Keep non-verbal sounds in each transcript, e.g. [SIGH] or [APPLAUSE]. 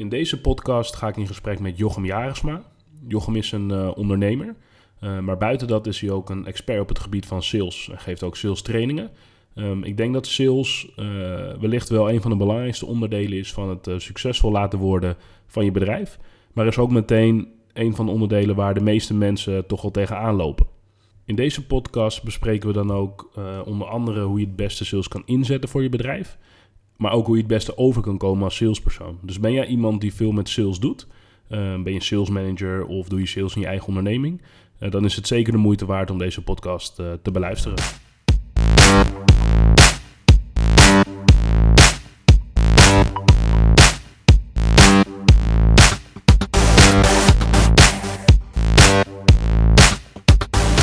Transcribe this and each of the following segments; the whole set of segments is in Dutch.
In deze podcast ga ik in gesprek met Jochem Jarisma. Jochem is een uh, ondernemer, uh, maar buiten dat is hij ook een expert op het gebied van sales. Hij geeft ook sales trainingen. Um, ik denk dat sales uh, wellicht wel een van de belangrijkste onderdelen is van het succesvol laten worden van je bedrijf. Maar is ook meteen een van de onderdelen waar de meeste mensen toch wel tegenaan lopen. In deze podcast bespreken we dan ook onder andere hoe je het beste sales kan inzetten voor je bedrijf. Maar ook hoe je het beste over kan komen als salespersoon. Dus ben jij iemand die veel met sales doet? Uh, ben je sales manager of doe je sales in je eigen onderneming? Uh, dan is het zeker de moeite waard om deze podcast uh, te beluisteren.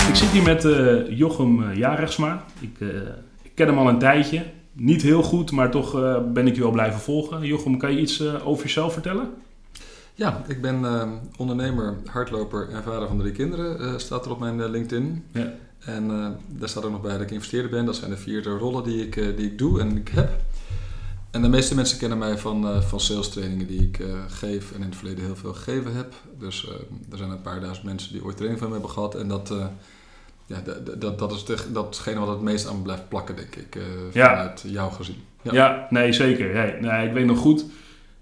Ik zit hier met Jochem Jaregsma. Ik, ik ken hem al een tijdje niet heel goed, maar toch uh, ben ik je wel blijven volgen. Jochem, kan je iets uh, over jezelf vertellen? Ja, ik ben uh, ondernemer, hardloper en vader van drie kinderen, staat er op mijn LinkedIn. Ja. En daar staat ook nog bij dat ik investeerder ben. Dat zijn de vier rollen die ik, die ik doe en ik heb. En de meeste mensen kennen mij van, van sales trainingen die ik geef en in het verleden heel veel gegeven heb. Dus er zijn een paar duizend mensen die ooit training van me hebben gehad. En dat ja, dat, dat is de, datgene wat het meest aan blijft plakken, denk ik, uh, vanuit ja. jouw gezien. Ja. ja, nee, zeker. Nee, nee, ik weet nog goed,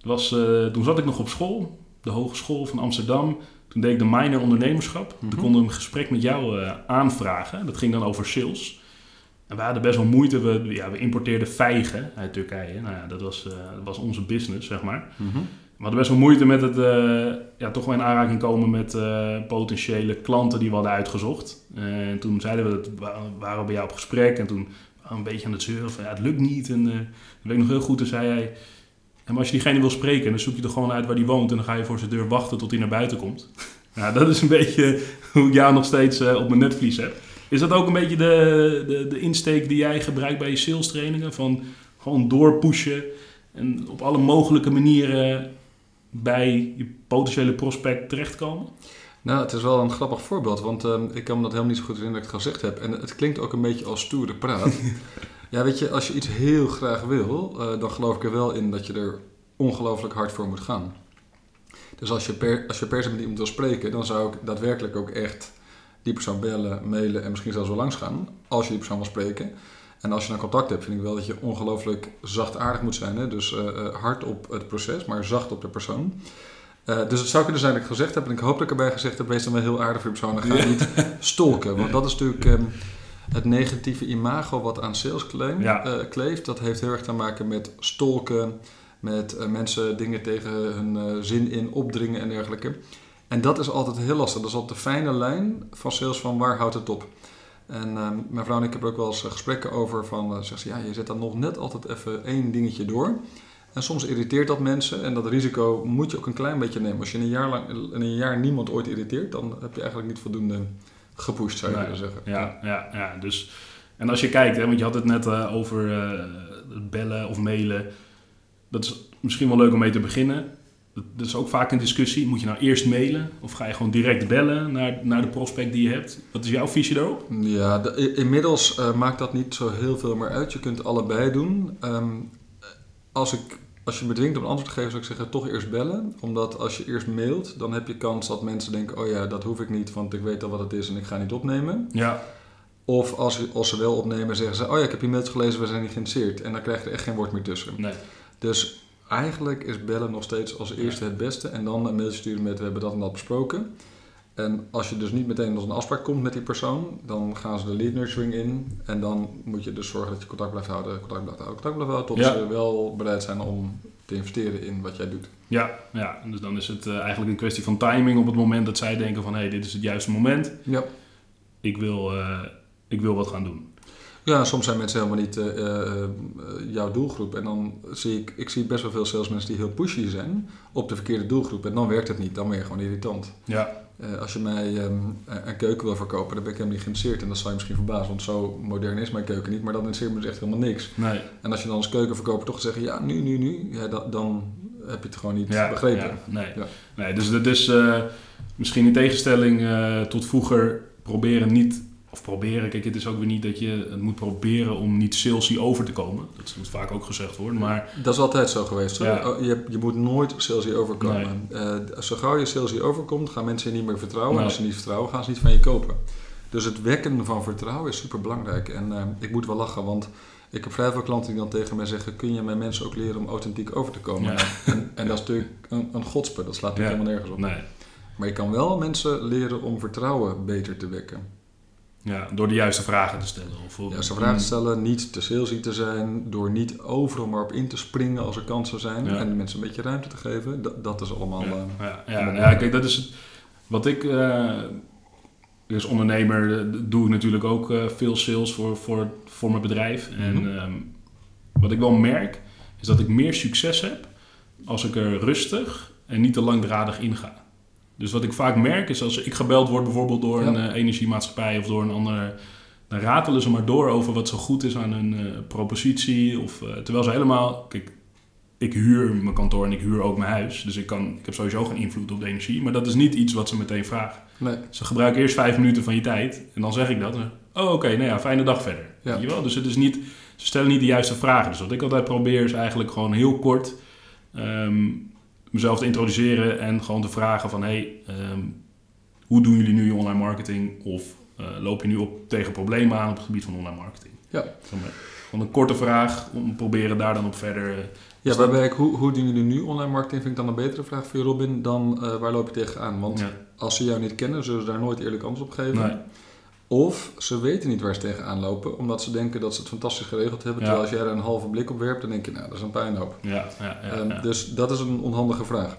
was, uh, toen zat ik nog op school, de Hogeschool van Amsterdam. Toen deed ik de minor ondernemerschap. Mm -hmm. Toen konden we een gesprek met jou uh, aanvragen. Dat ging dan over sales. En we hadden best wel moeite. We, ja, we importeerden vijgen uit Turkije. Nou ja, dat was, was onze business, zeg maar. Mm -hmm. We hadden best wel moeite met het uh, ja, toch wel in aanraking komen met uh, potentiële klanten die we hadden uitgezocht. Uh, en toen zeiden we dat waren we bij jou op gesprek en toen waren we een beetje aan het zeuren van ja, het lukt niet. En dan weet ik nog heel goed, toen zei jij, maar als je diegene wil spreken, dan zoek je er gewoon uit waar die woont en dan ga je voor zijn deur wachten tot hij naar buiten komt. [LAUGHS] nou, dat is een beetje [LAUGHS] hoe ik jou nog steeds op mijn netvlies heb. Is dat ook een beetje de, de, de insteek die jij gebruikt bij je sales trainingen? Van gewoon doorpushen en op alle mogelijke manieren bij je potentiële prospect terechtkomen? Nou, het is wel een grappig voorbeeld, want uh, ik kan me dat helemaal niet zo goed herinneren dat ik het gezegd heb. En het klinkt ook een beetje als stoere praat. [LAUGHS] ja, weet je, als je iets heel graag wil, uh, dan geloof ik er wel in dat je er ongelooflijk hard voor moet gaan. Dus als je per, als je per se met iemand wil spreken, dan zou ik daadwerkelijk ook echt die persoon bellen, mailen en misschien zelfs wel langs gaan, als je die persoon wil spreken. En als je dan contact hebt, vind ik wel dat je ongelooflijk zachtaardig moet zijn. Hè? Dus uh, hard op het proces, maar zacht op de persoon. Uh, dus het zou kunnen zijn dat ik gezegd heb, en ik hoop dat ik erbij gezegd heb, wees dan wel heel aardig voor je persoon. Dan ga niet stolken. Want dat is natuurlijk um, het negatieve imago wat aan sales claim, ja. uh, kleeft. Dat heeft heel erg te maken met stolken, met mensen dingen tegen hun zin in opdringen en dergelijke. En dat is altijd heel lastig. Dat is altijd de fijne lijn van sales van waar houdt het op. En uh, mijn vrouw en ik hebben ook wel eens gesprekken over van, uh, zegt ze, ja, je zet dan nog net altijd even één dingetje door. En soms irriteert dat mensen en dat risico moet je ook een klein beetje nemen. Als je in een jaar, lang, in een jaar niemand ooit irriteert, dan heb je eigenlijk niet voldoende gepusht, zou je willen zeggen. Ja, ja, ja, dus... En als je kijkt, hè, want je had het net uh, over bellen of mailen. Dat is misschien wel leuk om mee te beginnen dat is ook vaak een discussie. Moet je nou eerst mailen of ga je gewoon direct bellen naar, naar de prospect die je hebt? Wat is jouw visie daarop? Ja, de, inmiddels uh, maakt dat niet zo heel veel meer uit. Je kunt allebei doen. Um, als, ik, als je me dwingt om een antwoord te geven, zou ik zeggen toch eerst bellen. Omdat als je eerst mailt, dan heb je kans dat mensen denken... oh ja, dat hoef ik niet, want ik weet al wat het is en ik ga niet opnemen. Ja. Of als, als ze wel opnemen, zeggen ze... oh ja, ik heb je mailtje gelezen, we zijn niet geïnteresseerd. En dan krijg je er echt geen woord meer tussen. Nee. Dus eigenlijk is bellen nog steeds als eerste het beste. En dan een mailtje sturen met we hebben dat en dat besproken. En als je dus niet meteen tot een afspraak komt met die persoon, dan gaan ze de lead nurturing in. En dan moet je dus zorgen dat je contact blijft houden, contact blijft houden, contact blijft houden. Tot ze wel bereid zijn om te investeren in wat jij doet. Ja, ja. dus dan is het uh, eigenlijk een kwestie van timing op het moment dat zij denken van hé, hey, dit is het juiste moment. Ja. Ik wil, uh, ik wil wat gaan doen. Ja, soms zijn mensen helemaal niet uh, uh, jouw doelgroep. En dan zie ik, ik zie best wel veel salesmensen die heel pushy zijn op de verkeerde doelgroep. En dan werkt het niet, dan ben je gewoon irritant. Ja. Uh, als je mij um, een keuken wil verkopen, dan ben ik helemaal niet geïnteresseerd. En dat zal je misschien verbazen, want zo modern is mijn keuken niet. Maar dan interesseert me dus echt helemaal niks. Nee. En als je dan als keukenverkoper toch zegt, ja, nu, nu, nu. Ja, da, dan heb je het gewoon niet ja, begrepen. Ja, nee. Ja. nee, dus dat is misschien in tegenstelling tot vroeger proberen niet of proberen, kijk, het is ook weer niet dat je het moet proberen om niet salesy over te komen. Dat moet vaak ook gezegd worden, maar... Dat is altijd zo geweest. Ja. Oh, Je, je moet nooit salesy overkomen. Eh, zo gauw je salesy overkomt, gaan mensen je niet meer vertrouwen. En Nee. als ze niet vertrouwen, gaan ze niet van je kopen. Dus het wekken van vertrouwen is super belangrijk. En eh, ik moet wel lachen, want ik heb vrij veel klanten die dan tegen mij zeggen: Kun je mijn mensen ook leren om authentiek over te komen? Ja. En, en dat is natuurlijk een, een godspe, dat slaat natuurlijk Ja. helemaal nergens op. Nee. Maar je kan wel mensen leren om vertrouwen beter te wekken. Ja, door de juiste vragen te stellen. Of, Ja, ze vragen stellen, niet te salesy te zijn, door niet overal maar op in te springen als er kansen zijn. Ja. En de mensen een beetje ruimte te geven. Dat, dat is allemaal. Ja, eh, ja, ja, ja, kijk, dat is het- wat ik als ondernemer doe ik natuurlijk ook eh, veel sales voor, voor, voor mijn bedrijf. Mhm. En ehm, wat ik wel merk, is dat ik meer succes heb als ik er rustig en niet te langdradig in ga. Dus wat ik vaak merk is als ik gebeld word bijvoorbeeld door Ja. een eh, energiemaatschappij of door een ander, dan ratelen ze maar door over wat zo goed is aan hun eh, propositie. Of, eh, terwijl ze helemaal, kijk, ik huur mijn kantoor en ik huur ook mijn huis. Dus ik, kan, ik heb sowieso geen invloed op de energie. Maar dat is niet iets wat ze meteen vragen. nee. Ze gebruiken eerst vijf minuten van je tijd. En dan zeg ik dat. Oh, oké, nou ja, fijne dag verder. Ja. Weet je wel? Dus het is niet, ze stellen niet de juiste vragen. Dus wat ik altijd probeer is eigenlijk gewoon heel kort ehm, mezelf te introduceren. En gewoon te vragen van... Hey, ehm, hoe doen jullie nu je online marketing? Of eh, loop je nu op tegen problemen aan op het gebied van online marketing? Ja. Gewoon een- korte vraag. Om proberen daar dan op verder... eh, Ja, waarbij ik, hoe, hoe doen jullie nu online marketing? Vind ik dan een betere vraag voor je, Robin, dan eh, waar loop je tegenaan? Want ja. als ze jou niet kennen, zullen ze daar nooit eerlijk antwoord op geven. Nee. Of ze weten niet waar ze tegenaan lopen, omdat ze denken dat ze het fantastisch geregeld hebben. Ja. Terwijl als jij er een halve blik op werpt, dan denk je, nou, dat is een puinhoop. Ja, ja. Dus dat is een onhandige vraag.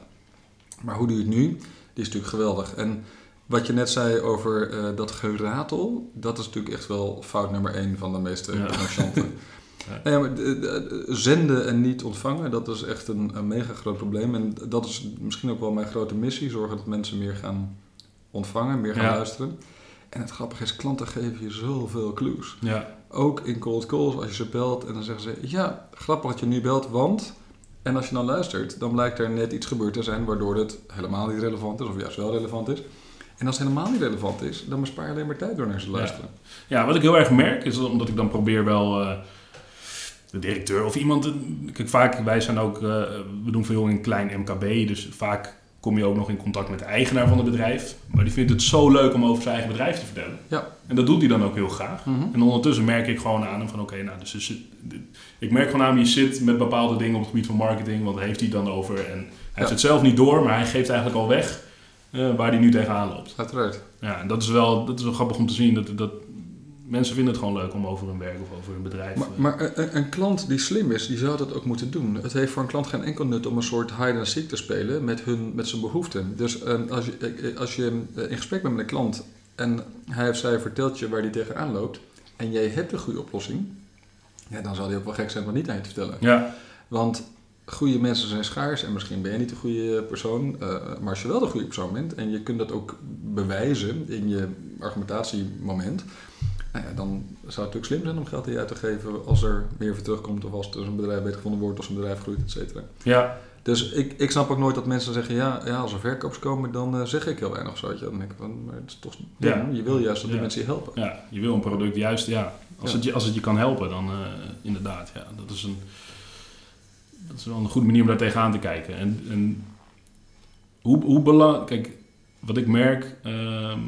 Maar hoe doe je het nu? Die is natuurlijk geweldig. En wat je net zei over eh, dat geratel, dat is natuurlijk echt wel fout nummer één van de meeste commercianten. Ja. [LAUGHS] Nee, maar de- de- zenden en niet ontvangen, dat is echt een, een mega groot probleem. En dat is misschien ook wel mijn grote missie, zorgen dat mensen meer gaan ontvangen, meer gaan Ja. luisteren. En het grappige is, klanten geven je zoveel clues. ja. Ook in cold calls, als je ze belt en dan zeggen ze... Ja, grappig dat je nu belt, want... En als je dan luistert, dan blijkt er net iets gebeurd te zijn... waardoor het helemaal niet relevant is, of juist wel relevant is. En als het helemaal niet relevant is, dan bespaar je alleen maar tijd door naar ze Ja. luisteren. Ja, wat ik heel erg merk is dat omdat ik dan probeer wel eh, de directeur of iemand. Kijk, vaak wij zijn ook, eh, we doen veel in klein MKB, dus vaak kom je ook nog in contact met de eigenaar van het bedrijf. Maar die vindt het zo leuk om over zijn eigen bedrijf te vertellen. Ja. En dat doet hij dan ook heel graag. En ondertussen merk ik gewoon aan hem van oké, nou, dus er zit- ik merk gewoon aan hem, je zit met bepaalde dingen op het gebied van marketing, want daar heeft hij dan over. En hij heeft het zelf niet door, maar hij geeft eigenlijk al weg eh, waar hij nu tegenaan loopt. Uiteraard. Ja, en dat is wel, dat is wel grappig om te zien. Dat, dat mensen vinden het gewoon leuk om over hun werk of over hun bedrijf. Maar, eh, maar een, een klant die slim is, die zou dat ook moeten doen. Het heeft voor een klant geen enkel nut om een soort hide and seek te spelen met, hun, met zijn behoeften. Dus eh, als je, eh, als je eh, in gesprek bent met een klant en hij of zij vertelt je waar die tegenaan loopt en jij hebt een goede oplossing, ja, dan zal hij ook wel gek zijn om niet aan je te vertellen. ja, Want goede mensen zijn schaars en misschien ben je niet de goede persoon. eh, maar als je wel de goede persoon bent en je kunt dat ook bewijzen in je argumentatiemoment. Nou ja, dan zou het natuurlijk slim zijn om geld je uit te geven als er meer voor terugkomt. Of als er een bedrijf beter gevonden wordt, als een bedrijf groeit, et cetera. ja, Dus ik, ik snap ook nooit dat mensen zeggen, ja, ja als er verkopers komen, dan eh, zeg ik heel weinig of zo. Dan denk ik van, maar het is toch. Ja. Je wil juist dat die Ja. mensen je helpen. ja, je wil een product juist, ja. Als. Het, je, als het je kan helpen, dan eh, inderdaad. Ja, dat, is een, dat is wel een goede manier om daar tegenaan te kijken. En, en hoe, hoe belangrijk... Kijk, wat ik merk... ehm,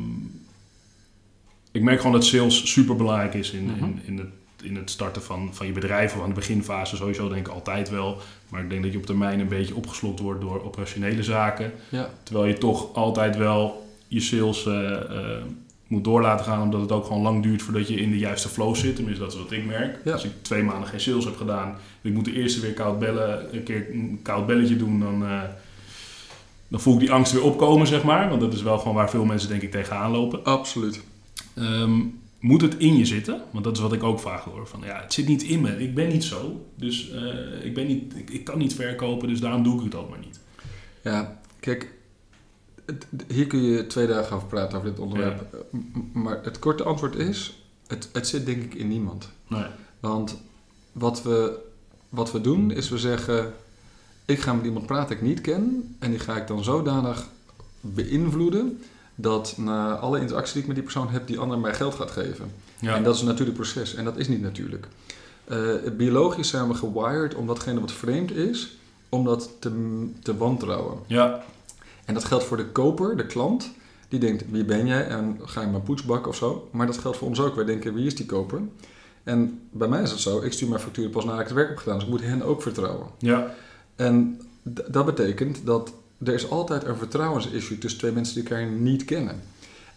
ik merk gewoon dat sales super belangrijk is in, Mhm. in, in, het, in het starten van, van je bedrijf. Of aan de beginfase sowieso denk ik altijd wel. Maar ik denk dat je op termijn een beetje opgeslokt wordt door operationele zaken. Ja. Terwijl je toch altijd wel je sales eh, eh, moet door laten gaan. Omdat het ook gewoon lang duurt voordat je in de juiste flow zit. Tenminste, dat is wat ik merk. Ja. Als ik twee maanden geen sales heb gedaan. Ik moet de eerste weer koud bellen, een keer een koud belletje doen. Dan, eh, dan voel ik die angst weer opkomen, zeg maar. Want dat is wel gewoon waar veel mensen denk ik tegenaan lopen. Absoluut. Ehm, moet het in je zitten? Want dat is wat ik ook vaak hoor. Van, ja, het zit niet in me. Ik ben niet zo. Dus eh, ik, ben niet, ik, ik kan niet verkopen. Dus daarom doe ik het ook maar niet. Ja, kijk, het- hier kun je twee dagen over praten over dit onderwerp. M- Maar het korte antwoord is, het, het zit denk ik in niemand. Nee. Want wat we, wat we doen is we zeggen, ik ga met iemand praten die ik niet ken. En die ga ik dan zodanig beïnvloeden dat na alle interactie die ik met die persoon heb, die ander mij geld gaat geven. Ja. En dat is een natuurlijk proces en dat is niet natuurlijk. Eh, biologisch zijn we gewired om datgene wat vreemd is, om dat te, te wantrouwen. ja. En dat geldt voor de koper, de klant. Die denkt, wie ben jij? En ga je mijn poetsbak of zo? Maar dat geldt voor ons ook. Wij denken, wie is die koper? En bij mij is het zo, ik stuur mijn factuur pas nadat ik het werk heb gedaan. Dus ik moet hen ook vertrouwen. ja. En dat betekent dat er is altijd een vertrouwensissue tussen twee mensen die elkaar niet kennen.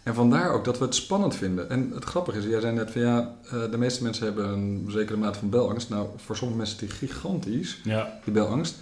En vandaar ook dat we het spannend vinden. En het grappige is, jij zei net van ja, eh, de meeste mensen hebben een zekere mate van belangst. Nou, voor sommige mensen is die gigantisch, ja. die belangst.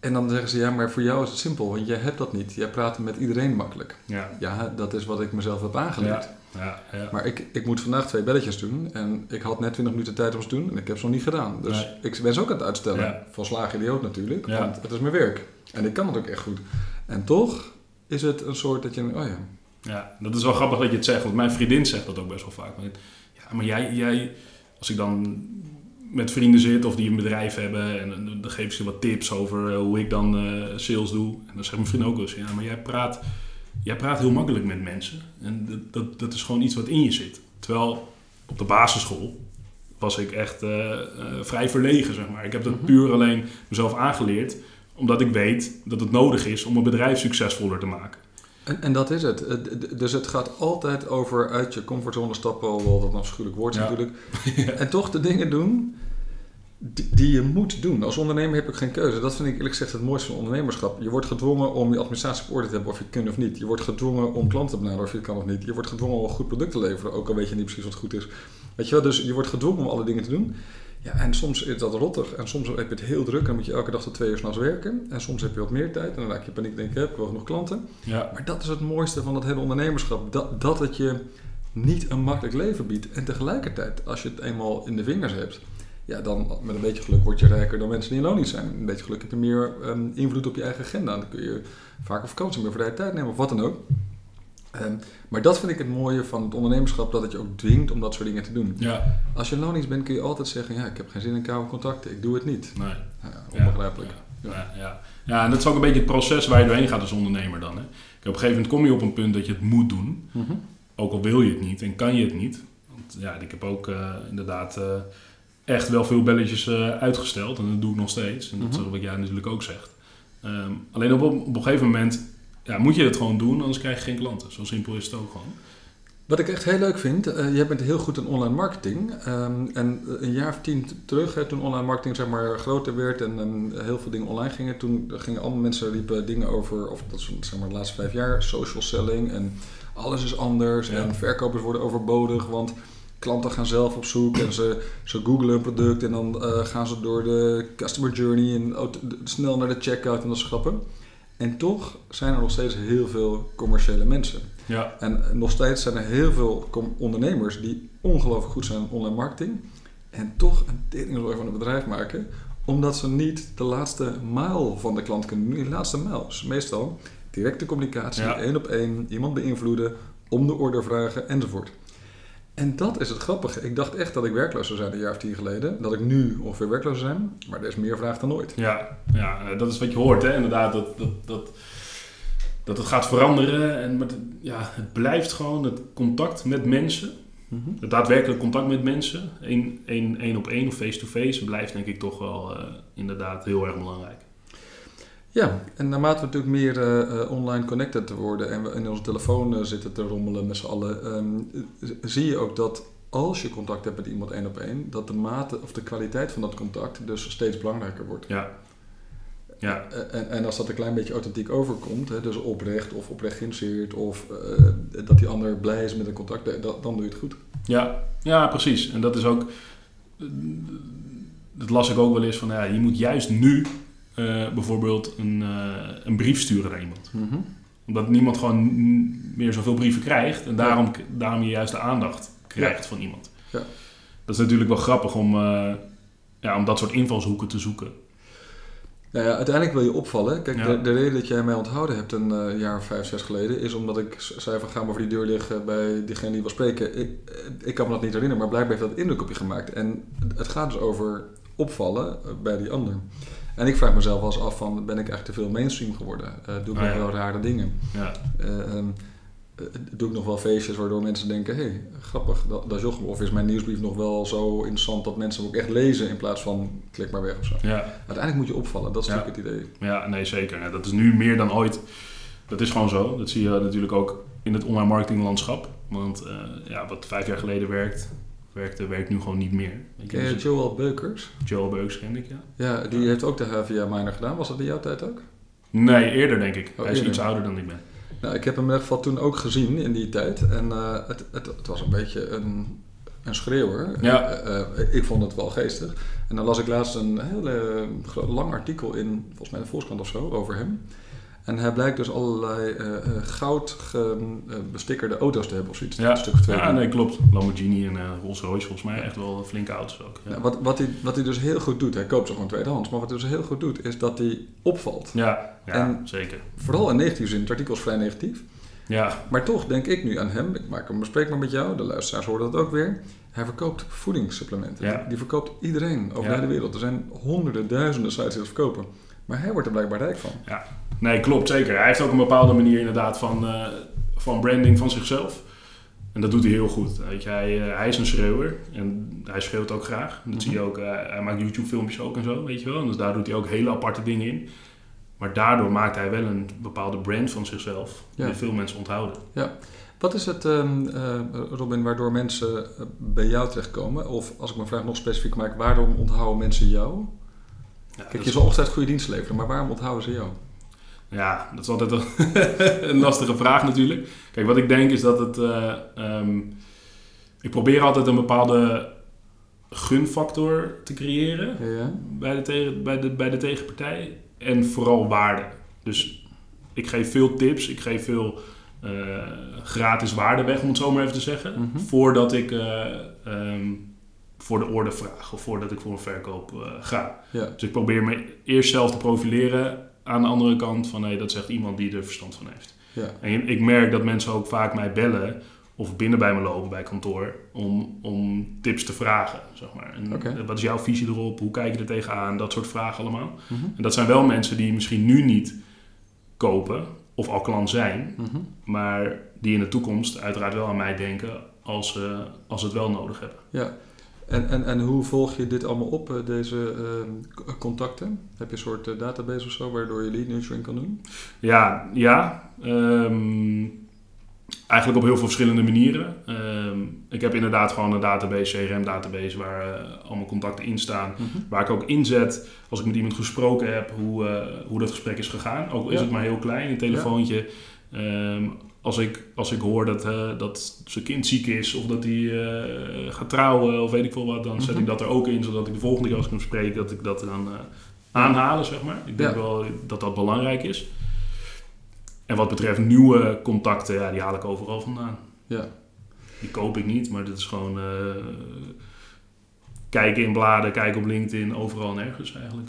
En dan zeggen ze ja, maar voor jou is het simpel, want jij hebt dat niet. Jij praat met iedereen makkelijk. ja. Ja, dat is wat ik mezelf heb aangeleerd. Ja, ja. Maar ik, ik moet vandaag twee belletjes doen en ik had net 20 minuten tijd om ze te doen en ik heb ze nog niet gedaan. Dus Nee. ik ben ze ook aan het uitstellen. Van slaag idioot natuurlijk, want het is mijn werk. En ik kan het ook echt goed. En toch is het een soort dat je, oh ja, Ja, dat is wel grappig dat je het zegt, want mijn vriendin zegt dat ook best wel vaak. Maar, ja, maar jij, jij, als ik dan met vrienden zit of die een bedrijf hebben en dan- ik ze wat tips over eh, hoe ik dan eh, sales doe. En dan zegt mijn vriend ook wel eens, ja, maar jij praat, jij praat heel makkelijk met mensen. En dat, dat, dat is gewoon iets wat in je zit. Terwijl op de basisschool was ik echt eh, vrij verlegen, zeg maar. Ik heb dat Mhm. puur alleen mezelf aangeleerd, omdat ik weet dat het nodig is om een bedrijf succesvoller te maken. En, en dat is het. Dus het gaat altijd over uit je comfortzone stappen, alhoewel dat een afschuwelijk woord is Ja. natuurlijk. [LAUGHS] En toch de dingen doen die, die je moet doen. Als ondernemer heb ik geen keuze. Dat vind ik eerlijk gezegd het mooiste van ondernemerschap. Je wordt gedwongen om je administratie op orde te hebben of je kunt of niet. Je wordt gedwongen om klanten te benaderen of je kan of niet. Je wordt gedwongen om een goed product te leveren, ook al weet je niet precies wat goed is. Weet je wel, dus je wordt gedwongen om alle dingen te doen. Ja, en soms is dat rottig en soms heb je het heel druk en moet je elke dag tot twee uur s'nachts werken. En soms heb je wat meer tijd en dan raak je paniek en denk je, heb ik wel genoeg klanten? Ja, Maar dat is het mooiste van dat hele ondernemerschap. Dat, dat het je niet een makkelijk leven biedt. En tegelijkertijd, als je het eenmaal in de vingers hebt, ja, dan met een beetje geluk word je rijker dan mensen die in loon niet zijn. Een beetje geluk heb je meer ehm, invloed op je eigen agenda. Dan kun je vaker vakantie, meer vrije tijd nemen of wat dan ook. Ehm, maar dat vind ik het mooie van het ondernemerschap, dat het je ook dwingt om dat soort dingen te doen. ja, Als je in loondienst bent, kun je altijd zeggen, ja, ik heb geen zin in koude contacten, ik doe het niet. nee. Ja, onbegrijpelijk. Ja, ja, ja. ja, en dat is ook een beetje het proces waar je doorheen gaat als ondernemer dan. Hè. Kijk, Op een gegeven moment kom je op een punt dat je het moet doen. Mhm. Ook al wil je het niet en kan je het niet. Want ja, ik heb ook eh, inderdaad eh, echt wel veel belletjes eh, uitgesteld. En dat doe ik nog steeds. En dat is Mhm. ook wat jij natuurlijk ook zegt. Ehm, alleen op, op een gegeven moment ja, moet je het gewoon doen, anders krijg je geen klanten. Zo simpel is het ook gewoon. Wat ik echt heel leuk vind, eh jij bent heel goed in online marketing. Ehm, en een jaar of tien terug, hè, toen online marketing zeg maar groter werd en heel veel dingen online gingen, toen gingen allemaal mensen riepen dingen over, of dat is zeg maar de laatste vijf jaar, social selling en alles is anders Ja. en verkopers worden overbodig, want klanten gaan zelf op zoek en ze, ze googlen een product en dan eh, gaan ze door de customer journey en snel naar de checkout en dat soort grappen. En toch zijn er nog steeds heel veel commerciële mensen. Ja, En nog steeds zijn er heel veel ondernemers die ongelooflijk goed zijn in online marketing. En toch een teringzooi van een bedrijf maken. Omdat ze niet de laatste maal van de klant kunnen doen. Die laatste maal is meestal directe communicatie, Ja. één op één, iemand beïnvloeden, om de order vragen enzovoort. En dat is het grappige. Ik dacht echt dat ik werkloos zou zijn een jaar of tien geleden. Dat ik nu ongeveer werkloos zou zijn. Maar er is meer vraag dan ooit. ja, ja, eh, dat is wat je hoort, hè? inderdaad. Dat, dat, dat, dat het gaat veranderen. En, maar het, ja, het blijft gewoon het contact met mensen. Het daadwerkelijk contact met mensen, één, één, één op één of face-to-face, blijft denk ik toch wel eh, inderdaad heel erg belangrijk. Ja, en naarmate we natuurlijk meer eh, eh, online connected te worden en we in onze telefoon eh, zitten te rommelen met z'n allen, ehm, zie je ook dat als je contact hebt met iemand één op één, dat de mate of de kwaliteit van dat contact dus steeds belangrijker wordt. Ja. Ja, En, en als dat een klein beetje authentiek overkomt, hè, dus oprecht of oprecht geïnteresseerd of dat die ander blij is met een contact, dat, dan doe je het goed. ja, ja, precies. En dat is ook, dat las ik ook wel eens van, ja, je moet juist nu eh, bijvoorbeeld een, eh, een brief sturen naar iemand. Omdat niemand gewoon meer zoveel brieven krijgt en daarom, daarom je juist de aandacht krijgt van iemand. Ja. Dat is natuurlijk wel grappig om, eh, ja, om dat soort invalshoeken te zoeken. Nou ja, uiteindelijk wil je opvallen. Kijk, Ja. de, de reden dat jij mij onthouden hebt een jaar of vijf, zes geleden, is omdat ik zei van ga maar voor die deur liggen bij diegene die wil spreken. Ik, ik kan me dat niet herinneren, maar blijkbaar heeft dat indruk op je gemaakt. En het gaat dus over opvallen bij die ander. En ik vraag mezelf wel eens af van, ben ik eigenlijk te veel mainstream geworden? Eh, doe ik Ah, nog ja. wel rare dingen? Ja, Eh, ehm, eh, doe ik nog wel feestjes waardoor mensen denken... hé, hey, grappig, dat, dat is Jochem. Of is mijn nieuwsbrief nog wel zo interessant dat mensen hem ook echt lezen... in plaats van klik maar weg of zo. Ja, Uiteindelijk moet je opvallen, dat is natuurlijk het idee. ja nee zeker. Dat is nu meer dan ooit. Dat is gewoon zo. Dat zie je natuurlijk ook in het online marketinglandschap. Want ja, wat vijf jaar geleden werkt, werkte, werkt nu gewoon niet meer. Ken je dus Joel Beukers? Joel Beuks kende ik, ja. Ja, die heeft ook de HVA minor gedaan. Was dat in jouw tijd ook? Nee, eerder denk ik. Oh, Hij is eerder. iets ouder dan ik ben. Nou, ik heb hem in ieder geval toen ook gezien in die tijd. En eh, het, het, het was een beetje een, een schreeuwer. Ja. Eh, eh, ik vond het wel geestig. En dan las ik laatst een heel lang artikel in, volgens mij de Volkskrant of zo, over hem. En hij blijkt dus allerlei eh, goud eh, bestikkerde auto's te hebben of zoiets. Ja. Een stuk of twee. Ja, nee, klopt. Lamborghini en eh Rolls Royce volgens mij. Echt wel flinke auto's ook. Ja, Nou, wat, wat, hij, wat hij dus heel goed doet, hij koopt ze gewoon tweedehands, maar wat hij dus heel goed doet, is dat hij opvalt. ja, ja, En- zeker. Vooral in negatieve zin, het artikel is vrij negatief. Ja, Maar toch denk ik nu aan hem, ik maak hem bespreek maar met jou, de luisteraars horen dat ook weer. Hij verkoopt voedingssupplementen. Ja. Die verkoopt iedereen over Ja. de hele wereld. Er zijn honderden, duizenden sites die dat verkopen. Maar hij wordt er blijkbaar rijk van. nee, klopt zeker. Hij heeft ook een bepaalde manier inderdaad van, eh, van branding van zichzelf. En dat doet hij heel goed. Weet je, hij, eh, hij is een schreeuwer en hij schreeuwt ook graag. Dat zie je ook. eh, hij maakt YouTube filmpjes ook en zo, weet je wel. En dus daar doet hij ook hele aparte dingen in. Maar daardoor maakt hij wel een bepaalde brand van zichzelf. Ja. Die veel mensen onthouden. Wat is het, ehm, eh, Robin, waardoor mensen bij jou terechtkomen? Of als ik mijn vraag nog specifiek maak, waarom onthouden mensen jou? Ja, Kijk, je zal altijd goede dienst leveren, maar waarom onthouden ze jou? Ja, dat is altijd een, [LAUGHS] een lastige vraag natuurlijk. Kijk, wat ik denk is dat het... eh, ehm, ik probeer altijd een bepaalde gunfactor te creëren Ja? bij de, tegen, bij, de, bij de tegenpartij. En vooral waarde. Dus ik geef veel tips, ik geef veel eh, gratis waarde weg, om het zo maar even te zeggen. Mhm. Voordat ik eh, ehm, voor de orde vraag of voordat ik voor een verkoop eh, ga. Ja. Dus ik probeer me eerst zelf te profileren aan de andere kant van nee, dat echt iemand die er verstand van heeft. Ja. En ik merk dat mensen ook vaak mij bellen of binnen bij me lopen bij kantoor om, om tips te vragen. Zeg maar. En. Wat is jouw visie erop? Hoe kijk je er tegenaan? Dat soort vragen allemaal. Mhm. En dat zijn wel mensen die misschien nu niet kopen of al klant zijn, Mhm. maar die in de toekomst uiteraard wel aan mij denken als ze, als het wel nodig hebben. Ja. En, en, en hoe volg je dit allemaal op, eh, deze ehm, k- contacten? Heb je een soort eh, database of zo waardoor je lead nurturing kan doen? Ja, ja. Ehm, eigenlijk op heel veel verschillende manieren. Ehm, ik heb inderdaad gewoon een database, CRM-database, waar eh, allemaal contacten in staan. Waar ik ook inzet als ik met iemand gesproken heb hoe, eh, hoe dat gesprek is gegaan. Ook is het maar heel klein, een telefoontje. Als, ik, als ik hoor dat, eh, dat zijn kind ziek is of dat hij eh, gaat trouwen of weet ik veel wat, dan zet Mhm. ik dat er ook in, zodat ik de volgende keer als ik hem spreek, dat ik dat dan eh aanhalen, zeg maar. Ik denk Ja. wel dat dat belangrijk is. En wat betreft nieuwe contacten, ja, die haal ik overal vandaan. Ja. Die koop ik niet, maar dit is gewoon kijken in bladen, kijken op LinkedIn, overal en ergens eigenlijk.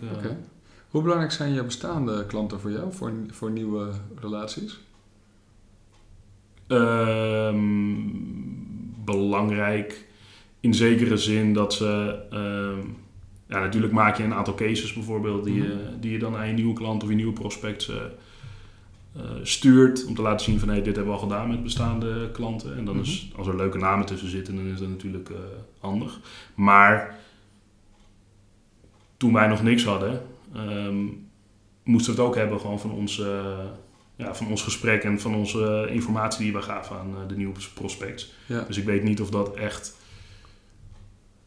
Hoe belangrijk zijn je bestaande klanten voor jou, voor, voor nieuwe relaties? Ehm, belangrijk in zekere zin dat ze. ehm, ja, natuurlijk maak je een aantal cases bijvoorbeeld die, je, die je dan aan je nieuwe klant of je nieuwe prospect eh, eh, stuurt. Om te laten zien van hey, dit hebben we al gedaan met bestaande klanten. En dan is, als er leuke namen tussen zitten, dan is dat natuurlijk eh, handig. Maar toen wij nog niks hadden, ehm, moesten we het ook hebben gewoon van ons, eh, ja, van ons gesprek en van onze eh, informatie die we gaven aan eh, de nieuwe prospects. Ja. Dus ik weet niet of dat echt.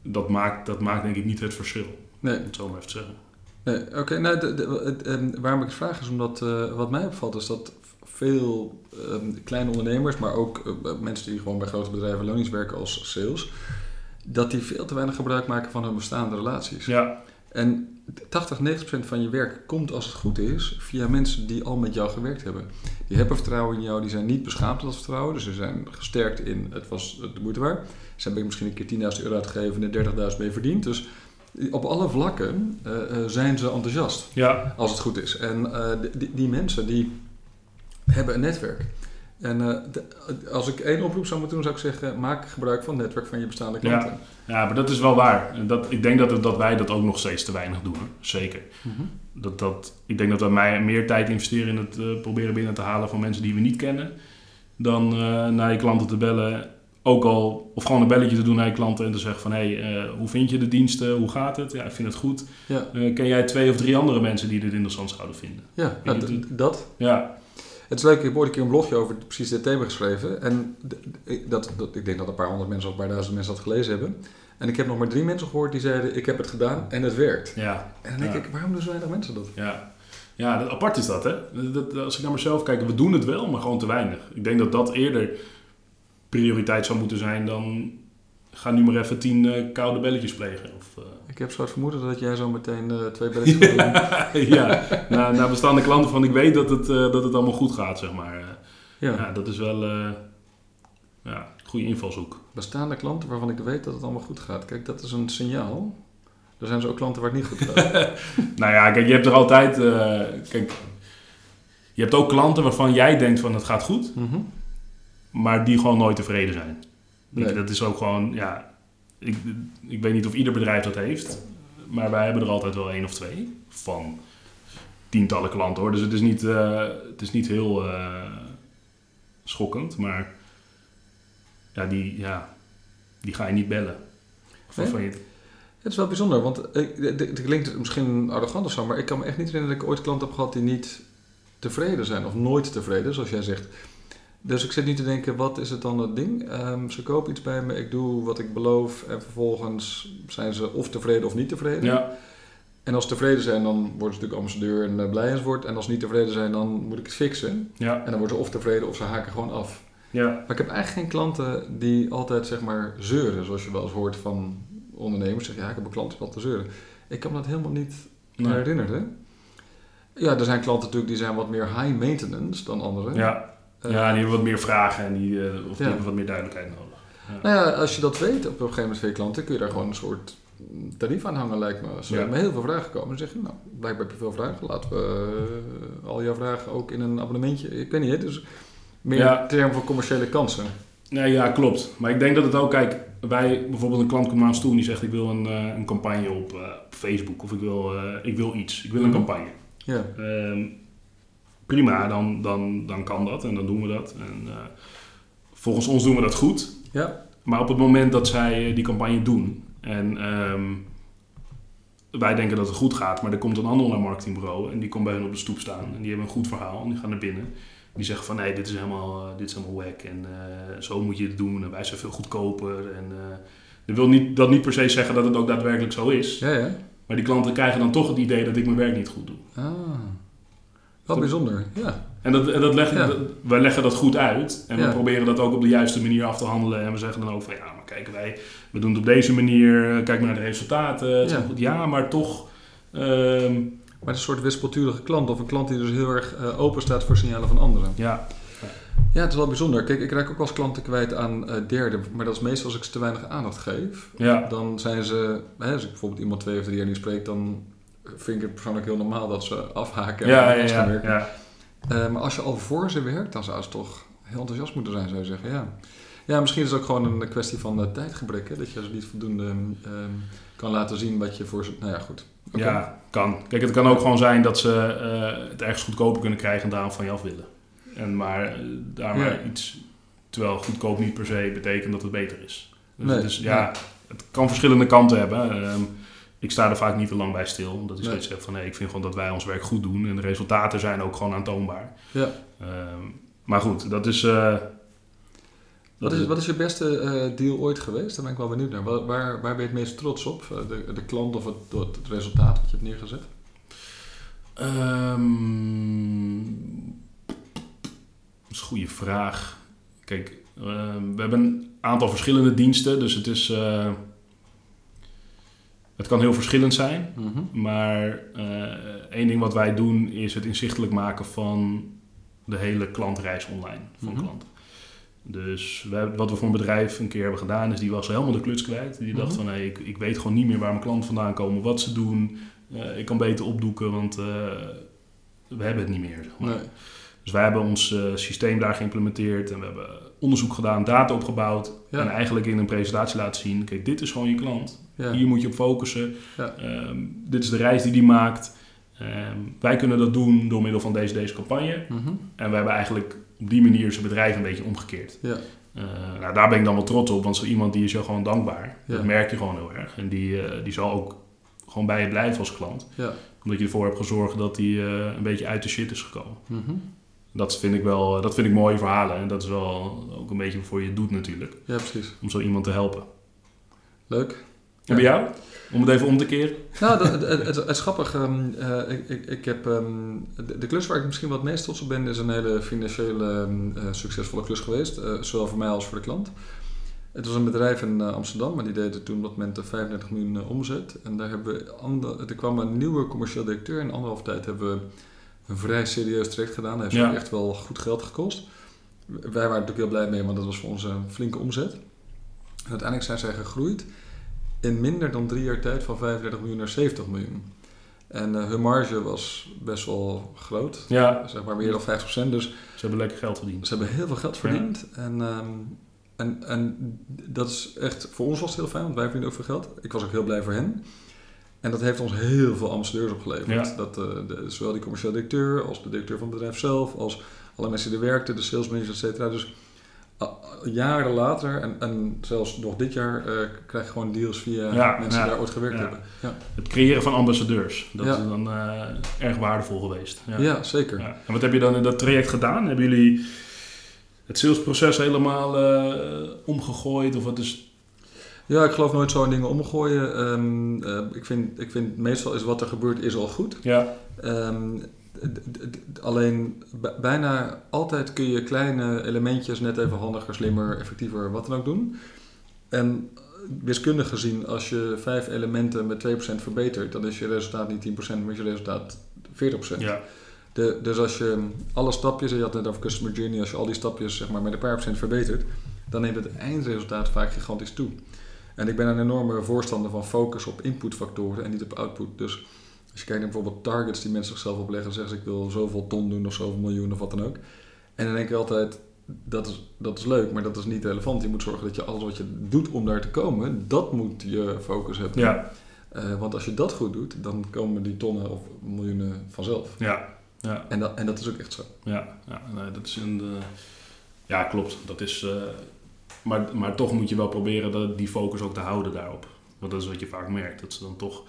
Dat maakt, dat maakt denk ik niet het verschil, Nee, om het zo maar even te zeggen. nee oké. nou, de, ehm, waarom ik het vraag is omdat eh, wat mij opvalt is dat veel ehm, kleine ondernemers, maar ook mensen die gewoon bij grote bedrijven lonings werken als sales, dat die veel te weinig gebruik maken van hun bestaande relaties. Ja, En 80, 90% van je werk komt als het goed is via mensen die al met jou gewerkt hebben. Die hebben vertrouwen in jou, die zijn niet beschaamd dat vertrouwen. Dus ze zijn gesterkt in het was de moeite waard. Ze hebben misschien een keer 10.000 euro uitgegeven en er 30.000 mee verdiend. Dus op alle vlakken eh, eh, zijn ze enthousiast ja, als het goed is. En eh, die, die mensen die hebben een netwerk. En eh, de- als ik één oproep zou moeten doen, zou ik zeggen: maak gebruik van het netwerk van je bestaande klanten. ja, maar dat is wel waar. Dat, ik denk dat, het- dat wij dat ook nog steeds te weinig doen. Zeker. Mhm. Dat, dat, ik denk dat we mij meer tijd investeren in het eh, proberen binnen te halen van mensen die we niet kennen. dan eh, naar je klanten te bellen. Ook al, of gewoon een belletje te doen naar je klanten en te zeggen van... hé, hey, eh, hoe vind je de diensten? Hoe gaat het? Ja, ik vind het goed. Ja, Eh, ken jij twee of drie andere mensen die dit interessant zouden vinden? ja, ja, Je d- doet- dat. Ja, Het is leuk, ik heb ooit een keer een blogje over precies dit thema geschreven. En dat, dat, ik denk dat een paar honderd mensen of een paar duizend mensen dat gelezen hebben. En ik heb nog maar drie mensen gehoord die zeiden, ik heb het gedaan en het werkt. ja, En dan denk Ja. ik, waarom doen zo weinig mensen dat? ja. Ja, dat, apart is dat, hè? Dat, als ik naar mezelf kijk, we doen het wel, maar gewoon te weinig. Ik denk dat dat eerder prioriteit zou moeten zijn dan... ga nu maar even tien eh, koude belletjes plegen. Of, eh, Ik heb zo het vermoeden dat jij zo meteen eh, twee [LAUGHS] belletjes gaat doen. ja, naar, naar bestaande klanten van ik weet dat het, dat het allemaal goed gaat, zeg maar. Ja. ja. dat is wel ja, goede invalshoek. Bestaande klanten waarvan ik weet dat het allemaal goed gaat. Kijk, dat is een signaal. Er zijn zo ook klanten waar het niet goed gaat. [LAUGHS] Nou ja, kijk, je hebt er altijd... kijk, je hebt ook klanten waarvan jij denkt van het gaat goed, Mhm. maar die gewoon nooit tevreden zijn. Nee. Dat is ook gewoon, ja... Ik, ik weet niet of ieder bedrijf dat heeft, maar wij hebben er altijd wel één of twee van tientallen klanten hoor. Dus het is niet, eh, het is niet heel eh, schokkend, maar ja, die, ja, die ga je niet bellen. Of Nee? van je, Het is wel bijzonder, want het klinkt misschien arrogant of zo, maar ik kan me echt niet herinneren dat ik ooit klanten heb gehad die niet tevreden zijn of nooit tevreden, zoals jij zegt. Dus ik zit niet te denken, wat is het dan het ding? Ehm, ze kopen iets bij me, ik doe wat ik beloof en vervolgens zijn ze of tevreden of niet tevreden. ja, En als ze tevreden zijn, dan worden ze natuurlijk ambassadeur en uh, blij enzovoort. En als ze niet tevreden zijn, dan moet ik het fixen. ja, En dan worden ze of tevreden of ze haken gewoon af. ja, Maar ik heb eigenlijk geen klanten die altijd zeg maar zeuren, zoals je wel eens hoort van ondernemers. Zeggen, ja, ik heb een klant die te zeuren. Ik kan me dat helemaal niet nee. herinneren. Ja, er zijn klanten natuurlijk die zijn wat meer high maintenance dan anderen. ja. Ja, die hebben wat meer vragen en die, eh, of die hebben wat meer duidelijkheid nodig. Nou ja, als je dat weet op een gegeven moment van je klanten, kun je daar gewoon een soort tarief aan hangen, lijkt me. Als er Ja. met heel veel vragen komen, dan zeg je, nou, blijkbaar heb je veel vragen. Laten we eh, al jouw vragen ook in een abonnementje. Ik weet niet, hè, dus meer Ja. in termen van commerciële kansen. Nee, ja, klopt. Maar ik denk dat het ook, kijk, wij, bijvoorbeeld een klant komt naar ons toe en die zegt ik wil een, eh, een campagne op, op Facebook of ik wil, ik wil iets, ik wil een Mhm. campagne. Ja, Ehm, prima, dan, dan, dan kan dat en dan doen we dat. En, eh, volgens ons doen we dat goed. ja, Maar op het moment dat zij eh, die campagne doen en ehm, wij denken dat het goed gaat, maar er komt een ander online marketingbureau en die komt bij hen op de stoep staan en die hebben een goed verhaal en die gaan naar binnen. Die zeggen van nee, dit is helemaal, eh, dit is helemaal wack en zo moet je het doen en wij zijn veel goedkoper. En, dat wil niet, dat niet per se zeggen dat het ook daadwerkelijk zo is, ja, ja. maar die klanten krijgen dan toch het idee dat ik mijn werk niet goed doe. Ah, wat bijzonder, ja. En, dat, en dat leggen, Ja. wij leggen dat goed uit. En Ja. we proberen dat ook op de juiste manier af te handelen. En we zeggen dan ook van ja, maar kijk, wij we doen het op deze manier. eh, Kijk naar de resultaten. Ja. goed. ja, maar toch. ehm, Maar het is een soort wispelturige klant of een klant die dus heel erg eh, open staat voor signalen van anderen. ja, Ja, het is wel bijzonder. Kijk, ik raak ook als klanten kwijt aan eh derden, maar dat is meestal als ik ze te weinig aandacht geef. ja, Dan zijn ze, hè, als ik bijvoorbeeld iemand twee of drie jaar niet spreek, dan vind ik het persoonlijk heel normaal dat ze afhaken en ja, ja, gaan werken. ja. Eh, maar als je al voor ze werkt, dan zou ze toch heel enthousiast moeten zijn, zou je zeggen. Ja, ja misschien is het ook gewoon een kwestie van uh, tijdgebrek, hè? dat je ze niet voldoende um, kan laten zien wat je voor ze... Nou ja, goed. Okay. Ja, kan. Kijk, het kan ook gewoon zijn dat ze uh, het ergens goedkoper kunnen krijgen en daarom van je af willen. En maar daar ja. maar iets... Terwijl goedkoop niet per se betekent dat het beter is. Dus nee, het, is, ja, het kan verschillende kanten hebben. Um, ik sta er vaak niet te lang bij stil. Omdat ik nee. heb van nee, ik vind gewoon dat wij ons werk goed doen. En de resultaten zijn ook gewoon aantoonbaar. Ja. Um, maar goed, dat is... Uh, wat, is, wat is je beste uh, deal ooit geweest? Daar ben ik wel benieuwd naar. Waar, waar, waar ben je het meest trots op? Uh, De, de klant of het, het, het resultaat wat je hebt neergezet? Um, dat is een goede vraag. Kijk, uh, we hebben een aantal verschillende diensten. Dus het is... Uh, het kan heel verschillend zijn. Mm -hmm. Maar uh, één ding wat wij doen is het inzichtelijk maken van de hele klantreis online van Mhm. mm -hmm. klanten. Dus wij, wat we voor een bedrijf een keer hebben gedaan, is die was helemaal de kluts kwijt. Die dacht Mhm. van hey, ik, ik weet gewoon niet meer waar mijn klanten vandaan komen, wat ze doen. Uh, ik kan beter opdoeken, want uh, we hebben het niet meer. Zeg maar. Nee. Dus wij hebben ons uh, systeem daar geïmplementeerd en we hebben onderzoek gedaan, data opgebouwd. Ja. En eigenlijk in een presentatie laten zien, kijk, dit is gewoon je klant. Ja. Hier moet je op focussen. Ja. Um, dit is de reis die die maakt. Ehm, wij kunnen dat doen door middel van deze, deze campagne. Mhm. En we hebben eigenlijk op die manier zijn bedrijf een beetje omgekeerd. Ja. Eh, nou, daar ben ik dan wel trots op, want zo iemand die is jou gewoon dankbaar. Dat merk je gewoon heel erg. En die, eh, die zal ook gewoon bij je blijven als klant. Ja. Omdat je ervoor hebt gezorgd dat hij eh, een beetje uit de shit is gekomen. Mhm. Dat vind ik wel, dat vind ik mooie verhalen. En dat is wel ook een beetje waarvoor je het doet natuurlijk. ja, precies. Om zo iemand te helpen. Leuk. En bij jou? Om het even om te keren. Nou, dat- het, het, is grappig. ehm, eh, ik, ik, ik heb, ehm, de, de klus waar ik misschien wat meest trots op ben, is een hele financiële ehm, eh, succesvolle klus geweest. eh, zowel voor mij als voor de klant. Het was een bedrijf in eh, Amsterdam, maar die deden toen op dat moment eh, 35 miljoen eh, omzet. En daar hebben we ander, er kwam een nieuwe commercieel directeur. In anderhalf tijd hebben we een vrij serieus traject gedaan. Dat heeft Ja. echt wel goed geld gekost. Wij waren natuurlijk heel blij mee, want dat was voor ons een flinke omzet. En uiteindelijk zijn zij gegroeid in minder dan drie jaar tijd van 35 miljoen naar 70 miljoen. En eh, hun marge was best wel groot, Ja, zeg maar meer dan 50%. Dus ze hebben lekker geld verdiend. ze hebben heel veel geld verdiend. En, ehm, en, en dat is echt, voor ons was het heel fijn, want wij verdienen ook veel geld. Ik was ook heel blij voor hen. En dat heeft ons heel veel ambassadeurs opgeleverd. Ja. Dat, eh, de, zowel die commercieel directeur als de directeur van het bedrijf zelf, als alle mensen die er werkten, de sales managers, et cetera. Dus jaren later, en, en zelfs nog dit jaar, eh, krijg je gewoon deals via Ja, mensen ja, die daar ooit gewerkt hebben. Ja, Het creëren van ambassadeurs. Dat is dan eh, erg waardevol geweest. Ja. ja. zeker. Ja. En wat heb je dan in dat traject gedaan? Hebben jullie het salesproces helemaal omgegooid? Of wat is... Ja, ik geloof nooit zo in dingen omgooien. Ehm, eh, ik, vind, ik vind meestal is wat er gebeurt is al goed. Ja, Ehm, alleen bijna altijd kun je kleine elementjes net even handiger, slimmer, effectiever, wat dan ook doen. En wiskundig gezien, als je vijf elementen met 2% verbetert, dan is je resultaat niet 10%, maar is je resultaat 40%. ja, De, dus als je alle stapjes, en je had net over customer journey, als je al die stapjes zeg maar, met een paar procent verbetert, dan neemt het eindresultaat vaak gigantisch toe. En ik ben een enorme voorstander van focus op inputfactoren en niet op output. Dus als je kijkt naar bijvoorbeeld targets die mensen zichzelf opleggen, zeggen ze ik wil zoveel ton doen of zoveel miljoen of wat dan ook. En dan denk ik altijd, dat is, dat is leuk, maar dat is niet relevant. Je moet zorgen dat je alles wat je doet om daar te komen, dat moet je focus hebben. ja, Eh, want als je dat goed doet, dan komen die tonnen of miljoenen vanzelf. ja, ja, En dat, en dat is ook echt zo. ja, ja nee, dat is een... eh, ja, klopt. Dat is... eh, maar, maar toch moet je wel proberen dat, die focus ook te houden daarop. Want dat is wat je vaak merkt. Dat ze dan toch...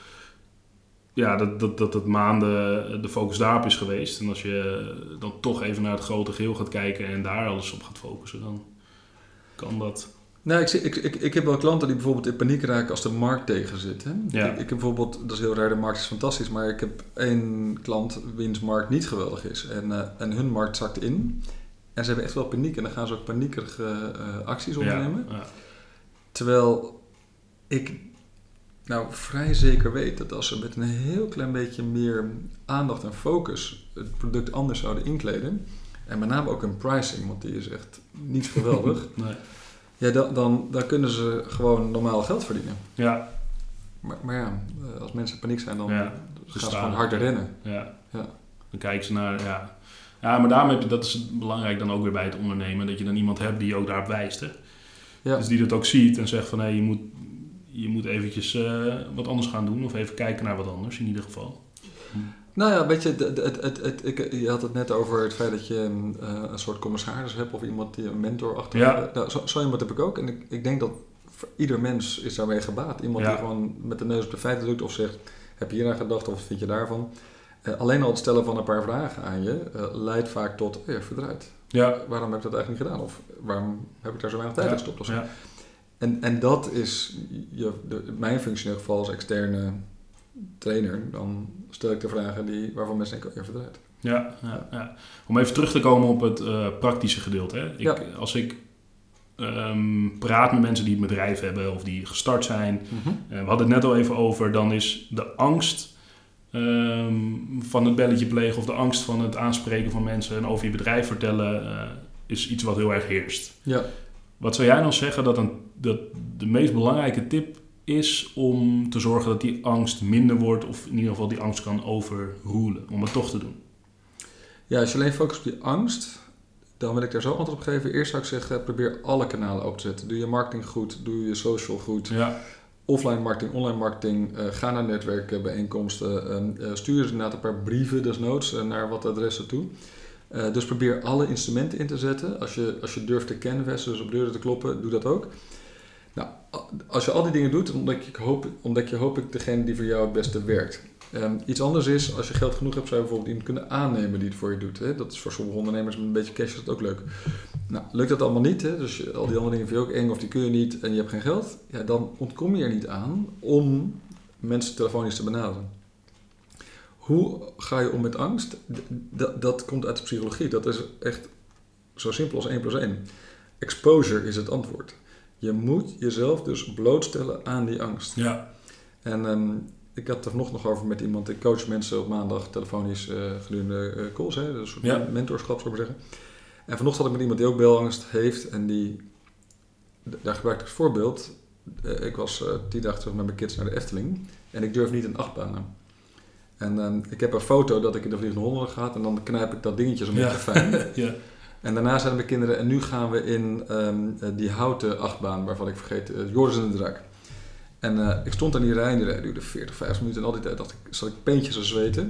Ja, dat, dat, dat het maanden de focus daarop is geweest. En als je dan toch even naar het grote geheel gaat kijken en daar alles op gaat focussen, dan kan dat. Nou, ik, ik, ik, ik heb wel klanten die bijvoorbeeld in paniek raken als de markt tegen zit. Hè? Ja. Ik, ik heb bijvoorbeeld, dat is heel raar, de markt is fantastisch, maar ik heb één klant wiens markt niet geweldig is. En, eh, en hun markt zakt in. En ze hebben echt wel paniek en dan gaan ze ook paniekerige eh, acties ondernemen. Ja, ja. Terwijl ik nou vrij zeker weet dat als ze met een heel klein beetje meer aandacht en focus het product anders zouden inkleden. En met name ook hun pricing, want die is echt niet [LAUGHS] geweldig. Nee. ja, dan, dan, dan kunnen ze gewoon normaal geld verdienen. Ja, Maar, maar ja, eh, als mensen in paniek zijn, dan Ja, gaan ze gewoon harder rennen. ja. Ja. Dan kijken ze naar, ja. Ja, maar daarom heb je, dat is belangrijk dan ook weer bij het ondernemen, dat je dan iemand hebt die je ook daarop wijst. Hè? Ja. Dus die dat ook ziet en zegt van, hé, je moet, je moet eventjes eh, wat anders gaan doen. Of even kijken naar wat anders, in ieder geval. Nou ja, weet je, het, het, het, het, ik, je had het net over het feit dat je mm, eh, een soort commissaris hebt of iemand die een mentor achter Ja. Nou, zo, zo iemand heb ik ook. En ik, ik denk dat voor ieder mens is daarmee gebaat. Iemand Ja. die gewoon met de neus op de feiten drukt of zegt, heb je hier aan gedacht of wat vind je daarvan? Eh, alleen al het stellen van een paar vragen aan je eh, leidt vaak tot, oh ja, verdraaid. Ja. Waarom heb ik dat eigenlijk niet gedaan? Of waarom heb ik daar zo weinig tijd Ja. in gestopt? Of zo? Ja. En, en dat is je, de, mijn functie in ieder geval als externe trainer. Dan stel ik de vragen die, waarvan mensen denken, oh, je verdraait. Ja, ja, ja. Om even terug te komen op het eh, praktische gedeelte. Hè. Ik, Ja. Als ik ehm, praat met mensen die een bedrijf hebben of die gestart zijn, eh, we hadden het net al even over, dan is de angst ehm, van het belletje plegen of de angst van het aanspreken van mensen en over je bedrijf vertellen, eh, is iets wat heel erg heerst. Ja. Wat zou jij dan zeggen dat, een, dat de meest belangrijke tip is om te zorgen dat die angst minder wordt of in ieder geval die angst kan overroelen, om het toch te doen? Ja, als je alleen focust op die angst, dan wil ik daar zo antwoord op geven. Eerst zou ik zeggen, probeer alle kanalen open te zetten. Doe je marketing goed, doe je social goed. Ja, offline marketing, online marketing. eh, ga naar netwerkbijeenkomsten. eh, eh, stuur eens inderdaad een paar brieven desnoods eh, naar wat adressen toe. Dus probeer alle instrumenten in te zetten. Als je, als je durft te canvassen, dus op deuren te kloppen, doe dat ook. Nou, als je al die dingen doet, ontdek je, hoop, ontdek je hoop ik degene die voor jou het beste werkt. Ehm, iets anders is, als je geld genoeg hebt, zou je bijvoorbeeld iemand kunnen aannemen die het voor je doet. Hè? Dat is voor sommige ondernemers met een beetje cash is dat ook leuk. Nou, lukt dat allemaal niet, hè? dus al die andere dingen vind je ook eng of die kun je niet en je hebt geen geld, ja, dan ontkom je er niet aan om mensen telefonisch te benaderen. Hoe ga je om met angst? D- dat- dat komt uit de psychologie. Dat is echt zo simpel als 1 plus 1. Exposure is het antwoord. Je moet jezelf dus blootstellen aan die angst. Ja. En ehm, ik had het er vanochtend nog over met iemand. Ik coach mensen op maandag telefonisch eh, gedurende eh, calls. Hè, dus een soort Ja. mentorschap zou ik maar zeggen. En vanochtend had ik met iemand die ook belangst heeft. En die, daar gebruikte ik het voorbeeld. Eh, ik was tien dagen terug met mijn kids naar de Efteling. En ik durf niet een achtbaan aan. En ehm, ik heb een foto dat ik in de Vliegende Honden ga. En dan knijp ik dat dingetje Ja. beetje fijn. [LAUGHS] ja. En daarna zeiden mijn kinderen, en nu gaan we in ehm, eh, die houten achtbaan, waarvan ik vergeet, uh, Joris en de Draak. En eh, ik stond aan die rij, en die rij duurde 40, 50 minuten. En al die tijd dacht ik, zat ik peentjes te zweten.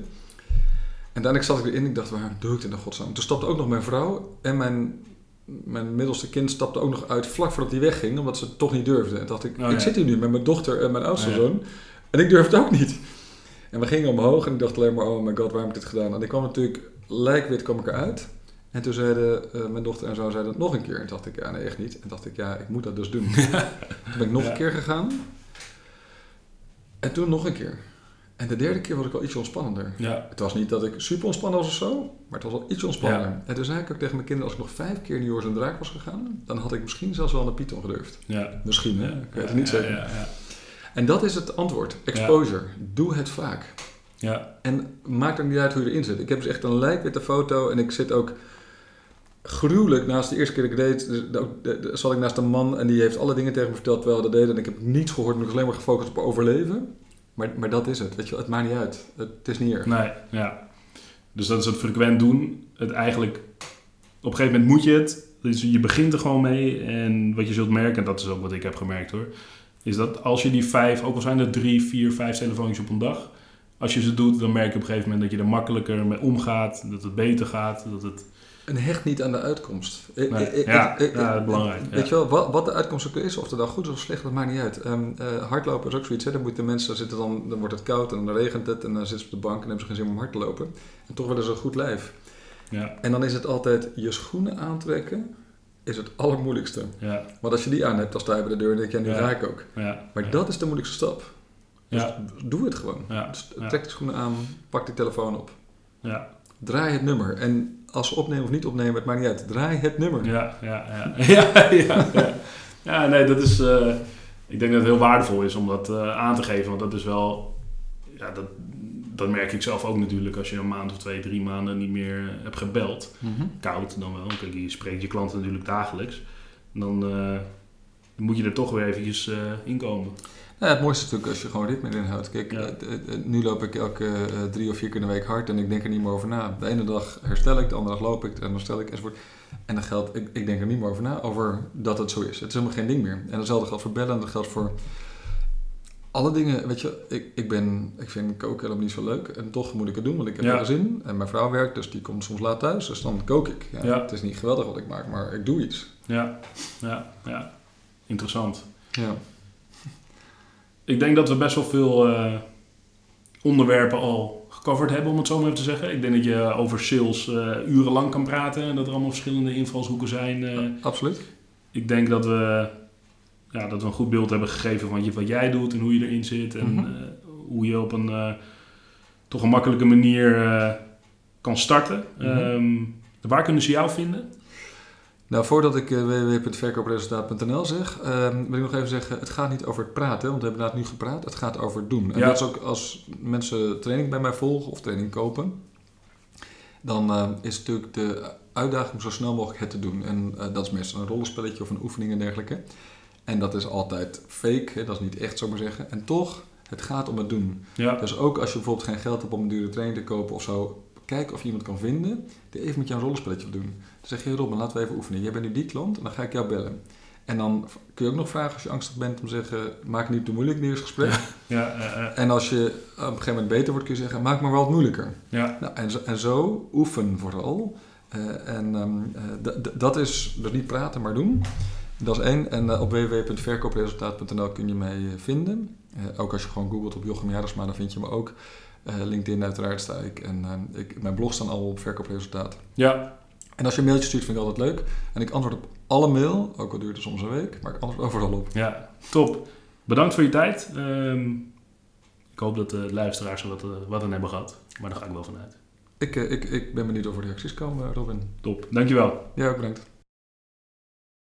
En uiteindelijk zat ik erin, ik dacht, waarom doe ik dit in godsnaam? Toen stapte ook nog mijn vrouw en mijn, mijn middelste kind stapte ook nog uit vlak voordat hij wegging, omdat ze het toch niet durfde. En dacht ik, Oh, ik ja. zit hier nu met mijn dochter en mijn oudste Oh, ja. zoon. En ik durf het ook niet. En we gingen omhoog en ik dacht alleen maar, oh my god, waarom heb ik dit gedaan? En ik kwam natuurlijk, lijkwit kwam ik eruit. En toen zeiden eh, mijn dochter en zo zeiden het nog een keer. En dacht ik, ja nee, echt niet. En dacht ik, ja, ik moet dat dus doen. [LAUGHS] toen ben ik nog Ja. een keer gegaan. En toen nog een keer. En de derde keer was ik wel iets ontspannender. Ja. Het was niet dat ik super ontspannen was of zo, maar het was wel iets ontspannender. Ja. En toen zei ik ook tegen mijn kinderen, als ik nog vijf keer in Joris en Draak was gegaan, dan had ik misschien zelfs wel naar Python gedurfd. Ja. Misschien, hè? Ik weet het niet zeker. Ja, ja. En dat is het antwoord. Exposure. Doe het vaak. ja. En maakt er niet uit hoe je erin zit. Ik heb dus echt een lijkwitte foto en ik zit ook gruwelijk naast de eerste keer dat ik deed. dus zat ik naast een man en die heeft alle dingen tegen me verteld terwijl dat deden. En ik heb niets gehoord, ik alleen maar gefocust op overleven. Maar, maar dat is het, weet je. Het maakt niet uit. Het, het is niet erg. Nee, ja. Dus dat is het frequent doen. Het eigenlijk, op een gegeven moment moet je het. Dus je begint er gewoon mee. En wat je zult merken, en dat is ook wat ik heb gemerkt hoor. Is dat als je die vijf, ook al zijn er drie, vier, vijf telefoontjes op een dag. Als je ze doet, dan merk je op een gegeven moment dat je er makkelijker mee omgaat. Dat het beter gaat. Dat het, En hecht niet aan de uitkomst. Ik- Nee. ik- ik- Ja, ik- ja, dat is belangrijk, Weet ja. je wel, wat, wat de uitkomst ook is, of het dan goed is of slecht, dat maakt niet uit. Ehm, eh, hardlopen is ook zoiets. Hè? Dan moeten mensen zitten dan, dan wordt het koud en dan regent het en dan zitten ze op de bank en hebben ze geen zin om hard te lopen. En toch willen ze een goed lijf. ja, En dan is het altijd je schoenen aantrekken is het allermoeilijkste. ja, Want als je die aan hebt, dan sta je bij de deur en denk je, ja, nu Ja. ga ik ook. ja. Maar dat is de moeilijkste stap. Dus Ja, doe het gewoon. ja, Dus trek de schoenen aan, pak die telefoon op. ja, Draai het nummer. En als ze opnemen of niet opnemen, het maakt niet uit. Draai het nummer. Ja, ja, ja. [LAUGHS] ja, ja, ja. Ja, nee, dat is... eh, ik denk dat het heel waardevol is om dat eh, aan te geven. Want dat is wel... Ja, dat, dat merk ik zelf ook natuurlijk. Als je een maand of twee, drie maanden niet meer eh, hebt gebeld. Mhm. Koud dan wel. Kijk, je spreekt je klanten natuurlijk dagelijks. Dan moet je er toch weer eventjes eh inkomen. Het mooiste is natuurlijk als je gewoon ritme erin houdt. Kijk, Ja. nu loop ik elke eh, drie of vier keer in de week hard en ik denk er niet meer over na. De ene dag herstel ik, de andere dag loop ik en dan stel ik enzovoort. En dan geldt, ik, ik denk er niet meer over na, over dat het zo is. Het is helemaal geen ding meer. En datzelfde geldt voor bellen en dat geldt voor alle dingen. Weet je, ik, ik, ben, ik vind koken helemaal niet zo leuk en toch moet ik het doen, want ik heb Ja. er zin. En mijn vrouw werkt, dus die komt soms laat thuis, dus dan kook ik. Ja, Ja. Het is niet geweldig wat ik maak, maar ik doe iets. Ja, ja, ja. Interessant. Ja. Ik denk dat we best wel veel eh, onderwerpen al gecoverd hebben, om het zo maar even te zeggen. Ik denk dat je over sales eh, urenlang kan praten en dat er allemaal verschillende invalshoeken zijn. eh. Absoluut. ik denk dat we, ja, dat we een goed beeld hebben gegeven van wat jij doet en hoe je erin zit. En Mhm. hoe je op een toch een makkelijke manier kan starten. Mhm. Ehm, waar kunnen ze jou vinden? Nou, voordat ik uh, www.verkoopresultaat.nl zeg, ehm, wil ik nog even zeggen, het gaat niet over het praten, want we hebben inderdaad nu gepraat. Het gaat over doen. En Ja. dat is ook als mensen training bij mij volgen of training kopen, dan eh, is natuurlijk de uitdaging om zo snel mogelijk het te doen. En eh, dat is meestal een rollenspelletje of een oefening en dergelijke. En dat is altijd fake, hè, dat is niet echt, zo maar zeggen. En toch, het gaat om het doen. Ja, Dus ook als je bijvoorbeeld geen geld hebt om een dure training te kopen of zo, kijk of je iemand kan vinden die even met jou een rollenspelletje wil doen. Dan zeg je, Robin, laten we even oefenen. Jij bent nu die klant en dan ga ik jou bellen. En dan kun je ook nog vragen als je angstig bent om te zeggen, maak niet te moeilijk in het eerste gesprek. Ja, eh, eh, En als je op een gegeven moment beter wordt, kun je zeggen, maak maar wat moeilijker. ja. Nou, en, zo, en zo oefen vooral. Eh, en ehm, eh, dat is dus niet praten, maar doen. Dat is één. En op www.verkoopresultaat.nl kun je mij vinden. Ook als je gewoon googelt op Jochem dan vind je me ook. Eh, LinkedIn uiteraard sta ik. En ehm, ik, mijn blog staan allemaal op verkoopresultaat. ja, En als je een mailtje stuurt, vind ik altijd leuk. En ik antwoord op alle mail, ook al duurt het soms een week, maar ik antwoord [LAUGHS] overal op. ja, top. Bedankt voor je tijd. Ehm, ik hoop dat de luisteraars er wat, eh, wat aan hebben gehad. Maar daar ga ik wel vanuit. Ik, eh, ik, ik ben benieuwd of er reacties komen, Robin. Top, dankjewel. Jij ook bedankt.